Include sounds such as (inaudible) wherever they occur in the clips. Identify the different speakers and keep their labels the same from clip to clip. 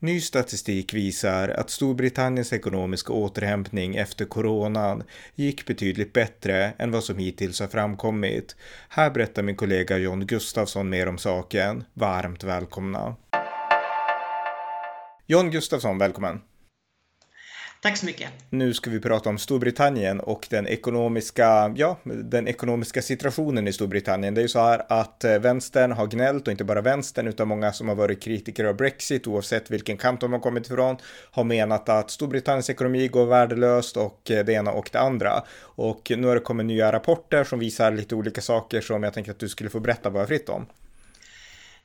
Speaker 1: Ny statistik visar att Storbritanniens ekonomiska återhämtning efter coronan gick betydligt bättre än vad som hittills har framkommit. Här berättar min kollega John Gustafsson mer om saken. Varmt välkomna! John Gustafsson, välkommen!
Speaker 2: Tack så mycket.
Speaker 1: Nu ska vi prata om Storbritannien och den ekonomiska, ja, den ekonomiska situationen i Storbritannien. Det är ju så här att eh, vänstern har gnällt och inte bara vänstern utan många som har varit kritiker av Brexit oavsett vilken kamp de har kommit ifrån har menat att Storbritanniens ekonomi går värdelöst och eh, det ena och det andra. Och nu har det kommit nya rapporter som visar lite olika saker som jag tänker att du skulle få berätta bara fritt om.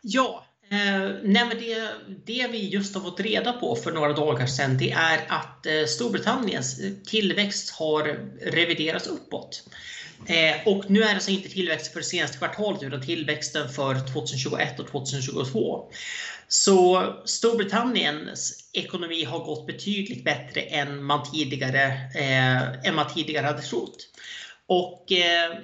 Speaker 2: Ja, Eh, nej men det, det, vi just har fått reda på för några dagar sedan det är att eh, Storbritanniens eh, tillväxt har reviderats uppåt. Eh, och nu är det alltså inte tillväxt för det senaste kvartalet utan tillväxten för 2021 och 2022. Så Storbritanniens ekonomi har gått betydligt bättre än man tidigare, eh, än man tidigare hade trott. Och eh,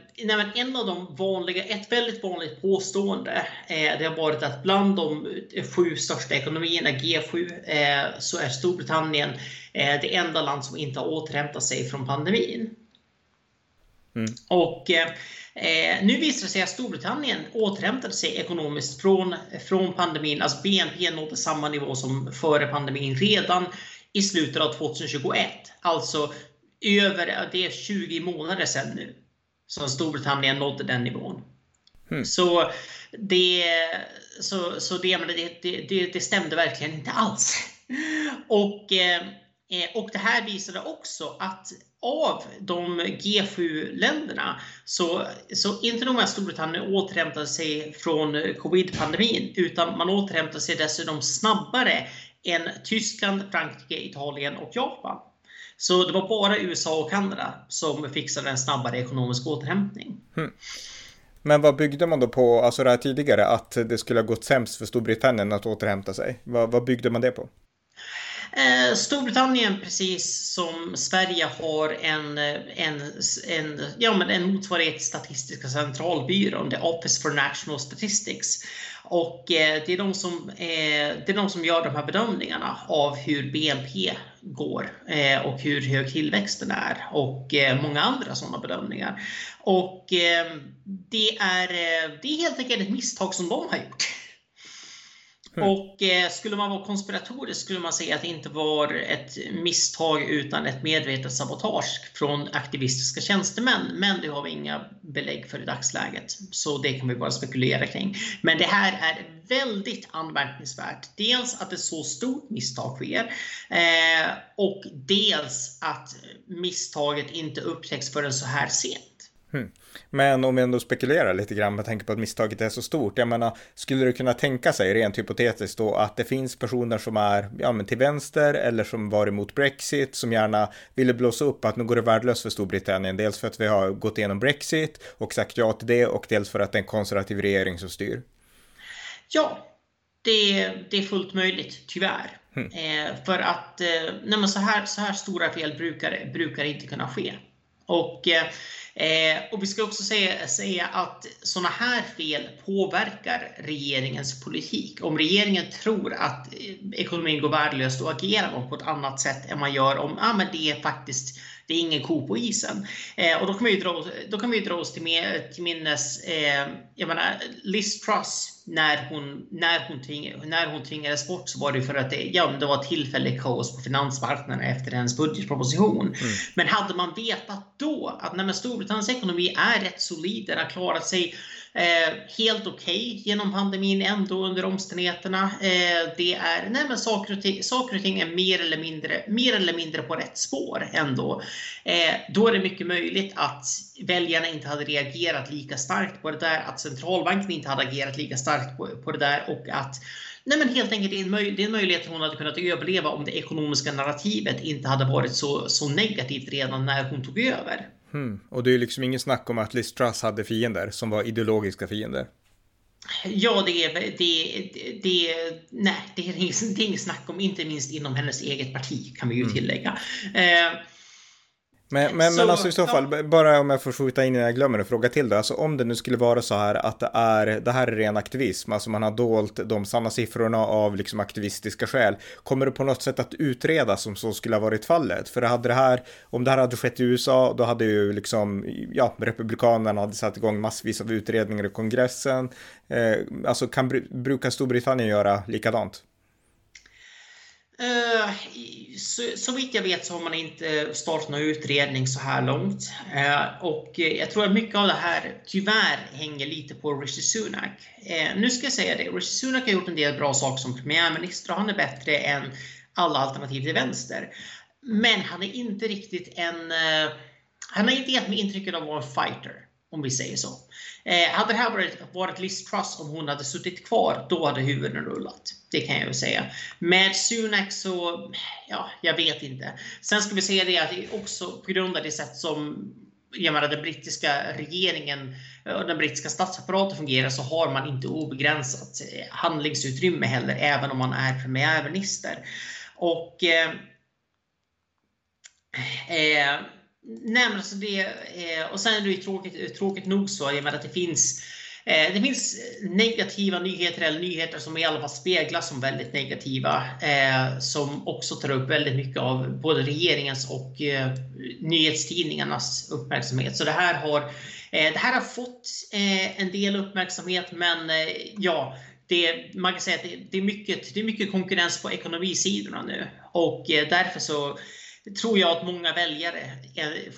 Speaker 2: en av de vanliga, ett väldigt vanligt påstående eh, det har varit att bland de sju största ekonomierna, G7, eh, så är Storbritannien eh, det enda land som inte har återhämtat sig från pandemin. Mm. Och eh, nu visar det sig att Storbritannien återhämtade sig ekonomiskt från, från pandemin. Alltså BNP nådde samma nivå som före pandemin redan i slutet av 2021. Alltså över, det är 20 månader sedan nu som Storbritannien nådde den nivån. Mm. Så det, så, så det, det, det, det stämde verkligen inte alls. Och, eh, och det här visade också att av de G7-länderna så, så inte nog med att Storbritannien återhämtade sig från covid-pandemin utan man återhämtade sig dessutom snabbare än Tyskland, Frankrike, Italien och Japan. Så det var bara USA och Kanada som fixade en snabbare ekonomisk återhämtning. Mm.
Speaker 1: Men vad byggde man då på, alltså det här tidigare, att det skulle ha gått sämst för Storbritannien att återhämta sig? Vad, vad byggde man det på?
Speaker 2: Eh, Storbritannien, precis som Sverige, har en, en, en, ja, men en motsvarighet till Statistiska centralbyrån, The Office for National Statistics. Och eh, det, är de som, eh, det är de som gör de här bedömningarna av hur BNP går eh, och hur hög tillväxten är och eh, många andra sådana bedömningar. Och eh, det, är, eh, det är helt enkelt ett misstag som de har gjort. Mm. Och eh, skulle man vara konspiratorisk skulle man säga att det inte var ett misstag utan ett medvetet sabotage från aktivistiska tjänstemän. Men det har vi inga belägg för i dagsläget. Så det kan vi bara spekulera kring. Men det här är väldigt anmärkningsvärt. Dels att ett så stort misstag sker eh, och dels att misstaget inte upptäcks förrän så här sent.
Speaker 1: Hmm. Men om vi ändå spekulerar lite grann med tanke på att misstaget är så stort. Jag menar, skulle du kunna tänka sig rent hypotetiskt då att det finns personer som är ja, men till vänster eller som var emot Brexit som gärna ville blåsa upp att nu går det värdelöst för Storbritannien. Dels för att vi har gått igenom Brexit och sagt ja till det och dels för att det är en konservativ regering som styr.
Speaker 2: Ja, det, det är fullt möjligt, tyvärr. Mm. Eh, för att eh, nej, så, här, så här stora fel brukar, brukar inte kunna ske. Och eh, och vi ska också säga, säga att sådana här fel påverkar regeringens politik. Om regeringen tror att eh, ekonomin går värdelöst, då agerar man på ett annat sätt än man gör om ah, men det är faktiskt det är ingen ko på isen. Eh, och då kan vi dra, då kan vi dra oss till, med, till minnes, eh, jag menar, Liz Truss, när hon, när, hon tving, när hon tvingades bort så var det för att det, ja, det var tillfällig kaos på finansmarknaden efter hennes budgetproposition. Mm. Men hade man vetat då att nej, Storbritanniens ekonomi är rätt solid, den har klarat sig Eh, helt okej okay genom pandemin ändå under omständigheterna. Eh, det är, nej men saker och, ting, saker och ting är mer eller, mindre, mer eller mindre på rätt spår ändå. Eh, då är det mycket möjligt att väljarna inte hade reagerat lika starkt på det där, att centralbanken inte hade agerat lika starkt på, på det där och att Nej men helt enkelt det är, en möj det är en möjlighet hon hade kunnat överleva om det ekonomiska narrativet inte hade varit så, så negativt redan när hon tog över.
Speaker 1: Hmm. Och det är liksom ingen snack om att Liz Truss hade fiender som var ideologiska fiender.
Speaker 2: Ja, det är, det, det, nej, det är, inget, det är inget snack om, inte minst inom hennes eget parti kan vi ju mm. tillägga. Mm. Eh,
Speaker 1: men, men, så, men alltså i så fall, ja. bara om jag får skjuta in innan jag glömmer en fråga till då. Alltså om det nu skulle vara så här att det, är, det här är ren aktivism, alltså man har dolt de sanna siffrorna av liksom aktivistiska skäl. Kommer det på något sätt att utredas om så skulle ha varit fallet? För hade det här, om det här hade skett i USA, då hade ju liksom, ja, republikanerna hade satt igång massvis av utredningar i kongressen. Eh, alltså kan, brukar Storbritannien göra likadant?
Speaker 2: Eh, så, så vitt jag vet så har man inte startat någon utredning så här långt. Eh, och jag tror att mycket av det här tyvärr hänger lite på Rishi Sunak. Eh, nu ska jag säga det, Rishi Sunak har gjort en del bra saker som premiärminister och han är bättre än alla alternativ till vänster. Men han är inte riktigt en... han har inte gett mig intrycket av att vara en fighter, om vi säger så. Hade det här varit, varit Liz Truss om hon hade suttit kvar, då hade huvuden rullat. Det kan jag väl säga. Med Sunak så, ja, jag vet inte. Sen ska vi säga det att det också på grund av det sätt som jag menar, den brittiska regeringen eh, och den brittiska statsapparaten fungerar så har man inte obegränsat eh, handlingsutrymme heller, även om man är premiärminister. Och eh, eh, Nej, men alltså det, eh, och sen är det ju tråkigt, tråkigt nog så, jag menar att det finns Eh, det finns eh, negativa nyheter eller nyheter som i alla fall speglas som väldigt negativa eh, som också tar upp väldigt mycket av både regeringens och eh, nyhetstidningarnas uppmärksamhet. Så det här har, eh, det här har fått eh, en del uppmärksamhet men eh, ja, det, man kan säga att det, det, är mycket, det är mycket konkurrens på ekonomisidorna nu och därför så tror jag att många väljare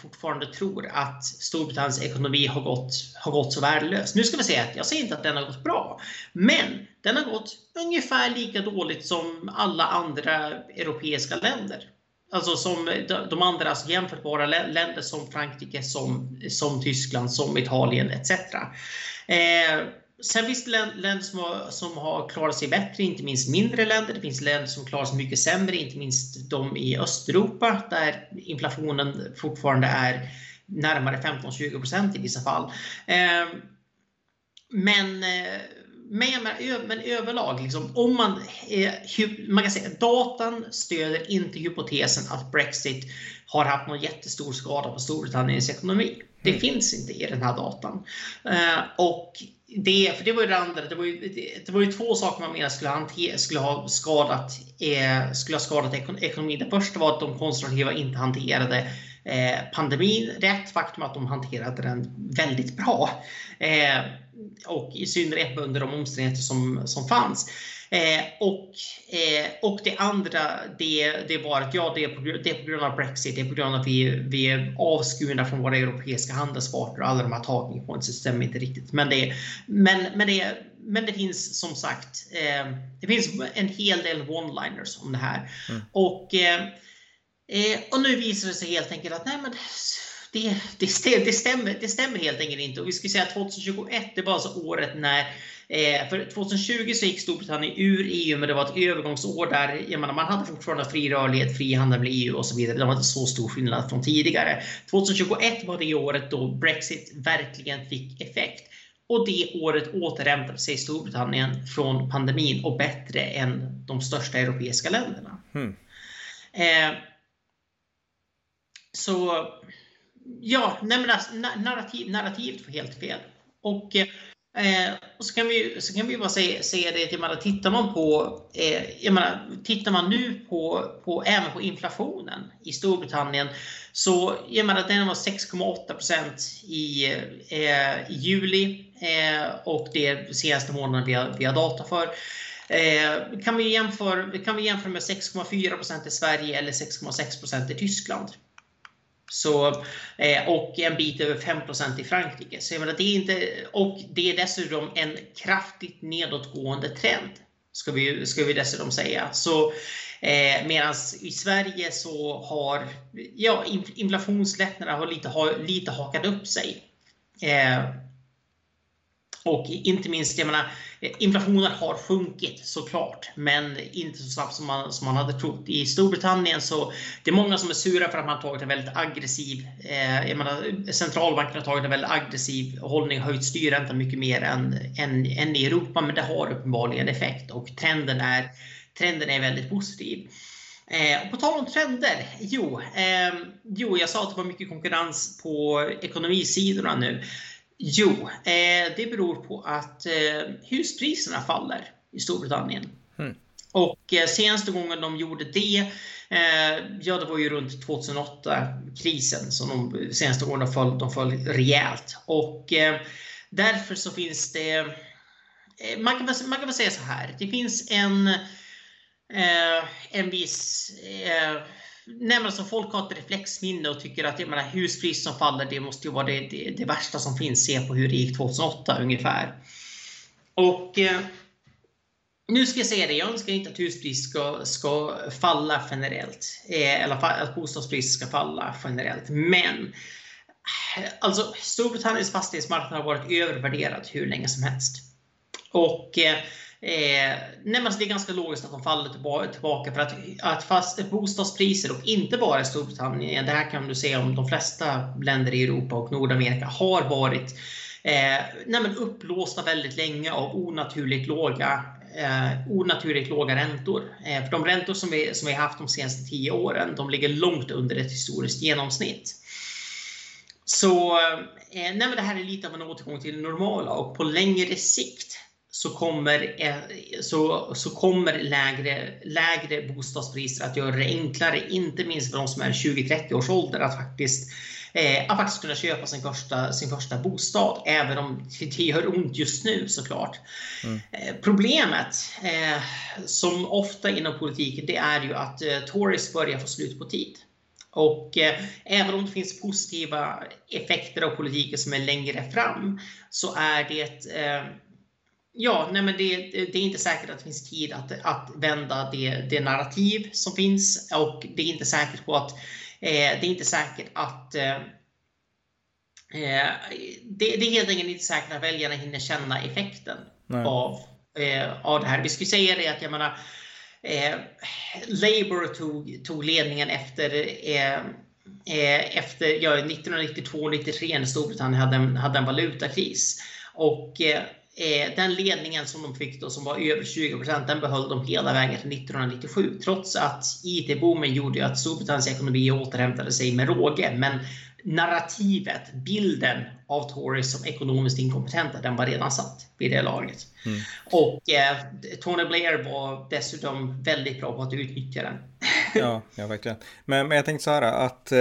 Speaker 2: fortfarande tror att Storbritanniens ekonomi har gått, har gått så värdelöst. Nu ska vi säga att jag säger inte att den har gått bra, men den har gått ungefär lika dåligt som alla andra europeiska länder. Alltså som de andra alltså jämförbara länder som Frankrike, som, som Tyskland, som Italien etc. Eh, Sen finns det länder som har, som har klarat sig bättre, inte minst mindre länder. Det finns länder som klarar sig mycket sämre, inte minst de i Östeuropa där inflationen fortfarande är närmare 15-20% i vissa fall. Ehm, men, eh, men, men överlag, liksom, om man, man kan säga datan stöder inte hypotesen att Brexit har haft någon jättestor skada på Storbritanniens ekonomi. Det mm. finns inte i den här datan. Och det, för det var ju det andra. Det var ju, det, det var ju två saker man menade skulle, hanter, skulle ha skadat, eh, skulle ha skadat ekonomin. Det första var att de konservativa inte hanterade eh, pandemin rätt. Faktum att de hanterade den väldigt bra. Eh, och i synnerhet under de omständigheter som, som fanns. Eh, och, eh, och det andra, det, det var att ja, det är, på, det är på grund av Brexit, det är på grund av att vi, vi är avskurna från våra europeiska handelspartner och alla de här talking points stämmer inte riktigt. Men det, men, men det, men det finns som sagt, eh, det finns en hel del one-liners om det här. Mm. Och, eh, och nu visar det sig helt enkelt att nej, men det, det, det, stämmer, det stämmer helt enkelt inte. Och vi skulle säga att 2021, det var alltså året när Eh, för 2020 så gick Storbritannien ur EU, men det var ett övergångsår där jag menar, man hade fortfarande fri rörlighet, fri handel med EU och så vidare. Det var inte så stor skillnad från tidigare. 2021 var det året då Brexit verkligen fick effekt. Och det året återhämtade sig Storbritannien från pandemin och bättre än de största europeiska länderna. Mm. Eh, så ja, nej men alltså, narrativ, narrativet var helt fel. Och eh, och så kan vi, så kan vi bara säga, säga det till att tittar man på, eh, jag menar, tittar man nu på, på, även på inflationen i Storbritannien så jag menar, den var 6,8 i, eh, i juli eh, och det är senaste månaden vi har, vi har data för. Eh, kan, vi jämföra, kan vi jämföra med 6,4% i Sverige eller 6,6% i Tyskland? Så, eh, och en bit över 5% i Frankrike. Så jag menar, det är inte, och det är dessutom en kraftigt nedåtgående trend. Ska vi, ska vi dessutom säga. Så, eh, Medan i Sverige så har ja, inflationslättnaderna har lite, har lite hakat upp sig. Eh, Och inte minst, jag menar, Eh, inflationen har sjunkit såklart, men inte så snabbt som man, som man hade trott. I Storbritannien så det är många som är sura för att man har tagit en väldigt aggressiv, eh, jag menar, centralbanken har tagit en väldigt aggressiv hållning, höjt styrräntan mycket mer än, än, än i Europa, men det har uppenbarligen effekt och trenden är, trenden är väldigt positiv. Eh, på tal om trender. Jo, eh, jo, jag sa att det var mycket konkurrens på ekonomisidorna nu. Jo, eh, det beror på att eh, huspriserna faller i Storbritannien. Mm. Och eh, senaste gången de gjorde det, eh, ja det var ju runt 2008-krisen som de senaste gången de föll, de föll rejält. Och eh, därför så finns det, eh, man kan, man kan väl säga så här, det finns en Eh, en viss... Eh, nej, alltså, folk har ett reflexminne och tycker att menar, huspris som faller, det måste ju vara det, det, det, värsta som finns. Se på hur det gick 2008 ungefär. Och eh, nu ska jag säga det, jag önskar inte att huspris ska, ska falla generellt. Eh, eller att bostadspriser ska falla generellt. Men alltså Storbritanniens fastighetsmarknad har varit övervärderad hur länge som helst. Och eh, Eh, nej, alltså det är ganska logiskt att de faller tillbaka för att, att fast bostadspriser och inte bara i Storbritannien, det här kan du se om de flesta länder i Europa och Nordamerika har varit eh, nej, men upplåsta väldigt länge av onaturligt låga eh, onaturligt låga räntor. Eh, för de räntor som vi, som vi haft de senaste tio åren, de ligger långt under ett historiskt genomsnitt. Så eh, nej, men det här är lite av en återgång till det normala och på längre sikt så kommer, eh, så, så kommer lägre, lägre bostadspriser att göra det enklare, inte minst för de som är 20-30 års ålder, att faktiskt, eh, att faktiskt kunna köpa sin första, sin första bostad, även om det gör ont just nu såklart. Mm. Eh, problemet, eh, som ofta inom politiken, det är ju att eh, Tories börjar få slut på tid. Och eh, även om det finns positiva effekter av politiken som är längre fram, så är det eh, Ja, nej men det, det, är inte säkert att det finns tid att, att vända det, det narrativ som finns och det är inte säkert på att eh, det är inte säkert att eh, eh det, det, är helt enkelt inte säkert att väljarna hinner känna effekten av, eh, av det här. Vi skulle säga det att jag menar, eh, Labour tog, tog ledningen efter eh, efter ja, 1992-93 när Storbritannien hade en, hade en valutakris. Och eh, den ledningen som de fick då, som var över 20% den behöll de hela vägen till 1997. Trots att IT-boomen gjorde att Storbritanniens ekonomi återhämtade sig med råge. Men narrativet, bilden av Tories som ekonomiskt inkompetenta, den var redan satt vid det laget. Mm. Och eh, Tony Blair var dessutom väldigt bra på att utnyttja den
Speaker 1: ja, ja, verkligen. Men, men jag tänkte så här att eh,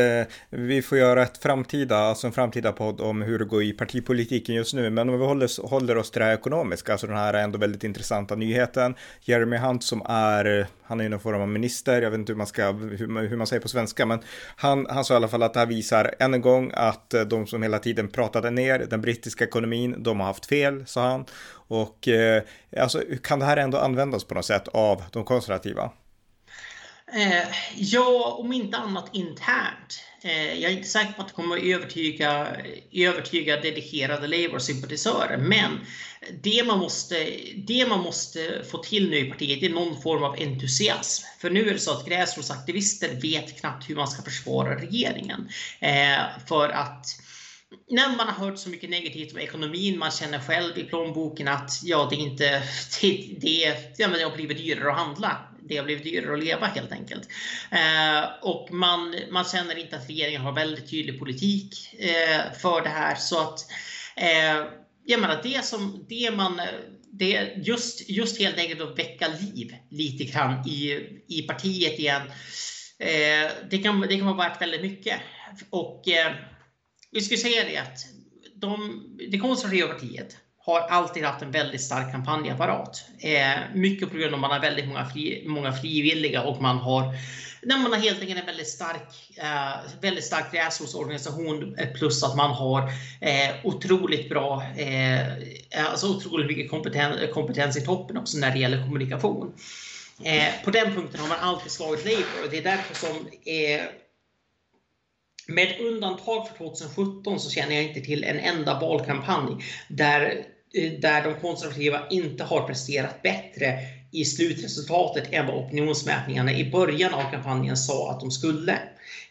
Speaker 1: vi får göra ett framtida, alltså en framtida podd om hur det går i partipolitiken just nu. Men om vi håller, håller oss till det här ekonomiska, alltså den här ändå väldigt intressanta nyheten. Jeremy Hunt som är, han är ju någon form av minister, jag vet inte hur man, ska, hur, hur man säger på svenska, men han, han sa i alla fall att det här visar än en gång att eh, de som hela tiden pratade ner den brittiska ekonomin, de har haft fel, sa han. Och eh, alltså, kan det här ändå användas på något sätt av de konservativa?
Speaker 2: Eh, ja, om inte annat internt. Eh, jag är inte säker på att det kommer att övertyga, övertyga dedikerade Labour-sympatisörer, men det man, måste, det man måste få till nu i partiet är någon form av entusiasm. För nu är det så att gräsrotsaktivister vet knappt hur man ska försvara regeringen. Eh, för att när man har hört så mycket negativt om ekonomin, man känner själv i plånboken att ja, det, inte, (laughs) det, det, ja, det har blivit dyrare att handla. Det har blivit dyrare att leva helt enkelt. Eh, och man, man känner inte att regeringen har väldigt tydlig politik eh, för det här. Så att eh, jag menar, det som det man det just, just helt enkelt att väcka liv lite grann i, i partiet igen. Eh, det, kan, det kan vara värt väldigt mycket. Och eh, vi skulle säga det att de, det konservativa partiet har alltid haft en väldigt stark kampanjapparat. Eh, mycket på grund av att man har väldigt många, fri, många frivilliga och man har när man har helt enkelt en väldigt stark, eh, väldigt stark gräsrotsorganisation plus att man har eh, otroligt bra, eh, alltså otroligt mycket kompetens, kompetens i toppen också när det gäller kommunikation. Eh, på den punkten har man alltid slagit Labour och det är därför som eh, med undantag för 2017 så känner jag inte till en enda valkampanj där eh, där de konservativa inte har presterat bättre i slutresultatet än vad opinionsmätningarna i början av kampanjen sa att de skulle.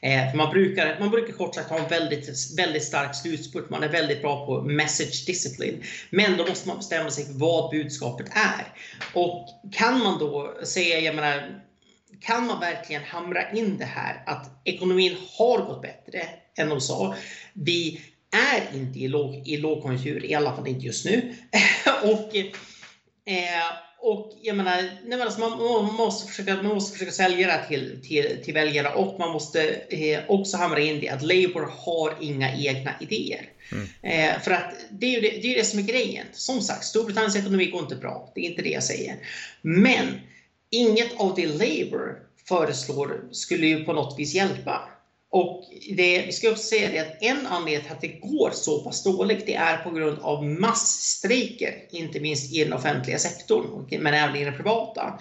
Speaker 2: Eh, man, brukar, man brukar kort sagt ha en väldigt, väldigt stark slutspurt. Man är väldigt bra på message discipline. Men då måste man bestämma sig för vad budskapet är. Och kan man då säga, jag menar, kan man verkligen hamra in det här att ekonomin har gått bättre än de sa. Vi är inte i, låg, i lågkonjunktur, i alla fall inte just nu. (laughs) och eh, och jag menar, nej, alltså man, man, måste försöka, man måste försöka sälja det till, till, till väljarna och man måste eh, också hamra in det att Labour har inga egna idéer. Mm. Eh, för att det är ju det, det, är det som är grejen. Som sagt, Storbritanniens ekonomi går inte bra. Det är inte det jag säger. Men inget av det Labour föreslår skulle ju på något vis hjälpa. Och det, vi ska också säga det att en anledning till att det går så pass dåligt det är på grund av massstrejker, inte minst i den offentliga sektorn, men även i den privata.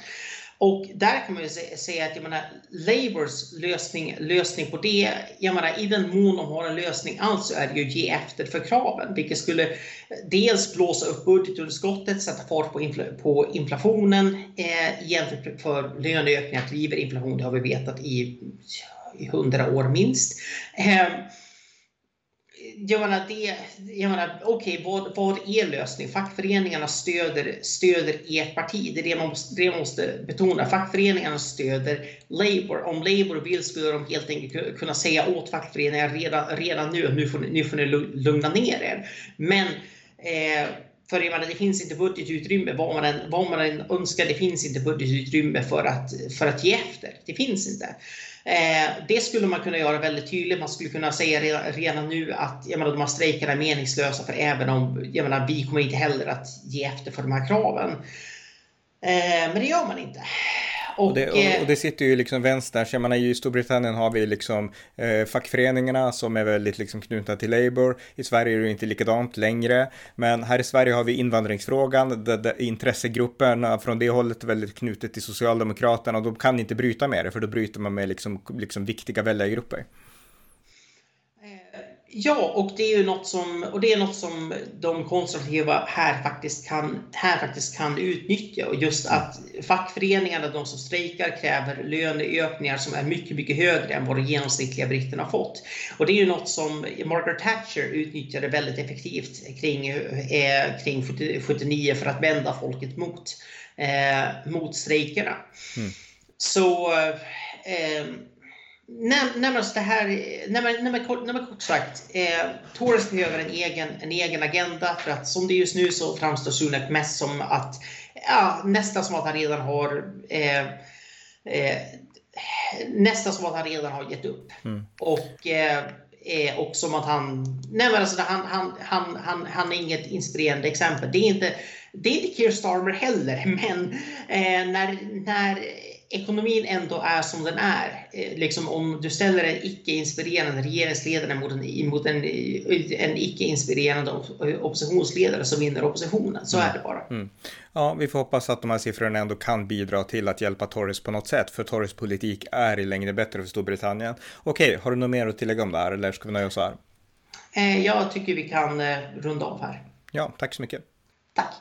Speaker 2: Och där kan man ju säga att jag menar, Labours lösning, lösning på det, jag menar, i den mån de har en lösning alls så är det ju att ge efter för kraven, vilket skulle dels blåsa upp budgetunderskottet, sätta fart på, infl på inflationen, eh, jämfört för, löneökningar driver inflation, det har vi vetat i i hundra år minst. Eh, jag menar, det, jag menar okej, okay, vad, vad är lösningen? Fackföreningarna stöder, stöder ert parti. Det är det man måste, det man måste betona. Fackföreningarna stöder Labour. Om Labour vill skulle de helt enkelt kunna säga åt fackföreningarna redan, redan nu, nu får, ni, nu får ni lugna ner er. Men eh, för jag menar, det finns inte budgetutrymme vad man, än, vad man än önskar. Det finns inte budgetutrymme för att, för att ge efter. Det finns inte. Eh, det skulle man kunna göra väldigt tydligt. Man skulle kunna säga redan, redan nu att jag menar, de här strejkerna är meningslösa för även om jag menar, vi kommer inte heller att ge efter för de här kraven. Eh, men det gör man inte.
Speaker 1: Och, det, och, och, det sitter ju liksom vänster, jag menar i Storbritannien har vi liksom eh, fackföreningarna som är väldigt liksom knutna till Labour. I Sverige är det inte likadant längre. Men här i Sverige har vi invandringsfrågan, där, där intressegrupperna från det hållet är väldigt knutet till Socialdemokraterna och de kan inte bryta med det för då bryter man med liksom, liksom viktiga väljargrupper.
Speaker 2: Ja, och det är ju något som, och det är något som de konservativa här faktiskt, kan, här faktiskt kan utnyttja. Och just att fackföreningarna, de som strejkar, kräver löneökningar som är mycket, mycket högre än vad de genomsnittliga britterna har fått. Och det är ju något som Margaret Thatcher utnyttjade väldigt effektivt kring, eh, kring 79 för att vända folket mot, eh, mot strejkerna. Mm. Så eh, Nej, nej, det här, nej, men, nej, men, kort, nej, men kort sagt, eh, Tories behöver en egen, en egen agenda för att som det är just nu så framstår Sunak mest som att, ja, nästan som att han redan har eh, eh, nästan som att han redan har gett upp. Mm. Och, eh, och som att han, nej men alltså han, han, han, han, han är inget inspirerande exempel. Det är inte, det är inte Keir Starmer heller, (laughs) men eh, när, när ekonomin ändå är som den är. Eh, liksom om du ställer en icke-inspirerande regeringsledare mot en, mot en, en icke-inspirerande oppositionsledare så vinner oppositionen. Så mm. är det bara. Mm.
Speaker 1: Ja, vi får hoppas att de här siffrorna ändå kan bidra till att hjälpa Tories på något sätt, för Tories politik är i längden bättre för Storbritannien. Okej, har du något mer att tillägga om det här eller ska vi nöja oss här?
Speaker 2: Eh, jag tycker vi kan eh, runda av här.
Speaker 1: Ja, tack så mycket.
Speaker 2: Tack.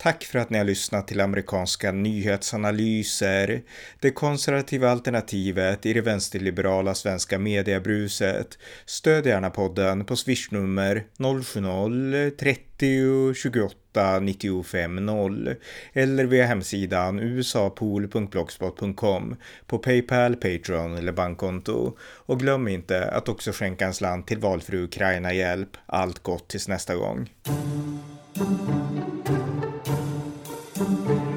Speaker 1: Tack för att ni har lyssnat till amerikanska nyhetsanalyser. Det konservativa alternativet i det vänsterliberala svenska mediebruset. Stöd gärna podden på swishnummer 070-30 28 95 0 eller via hemsidan usapool.blogspot.com på Paypal, Patreon eller bankkonto. Och glöm inte att också skänka en slant till valfri Ukraina-hjälp. Allt gott tills nästa gång. Thank you.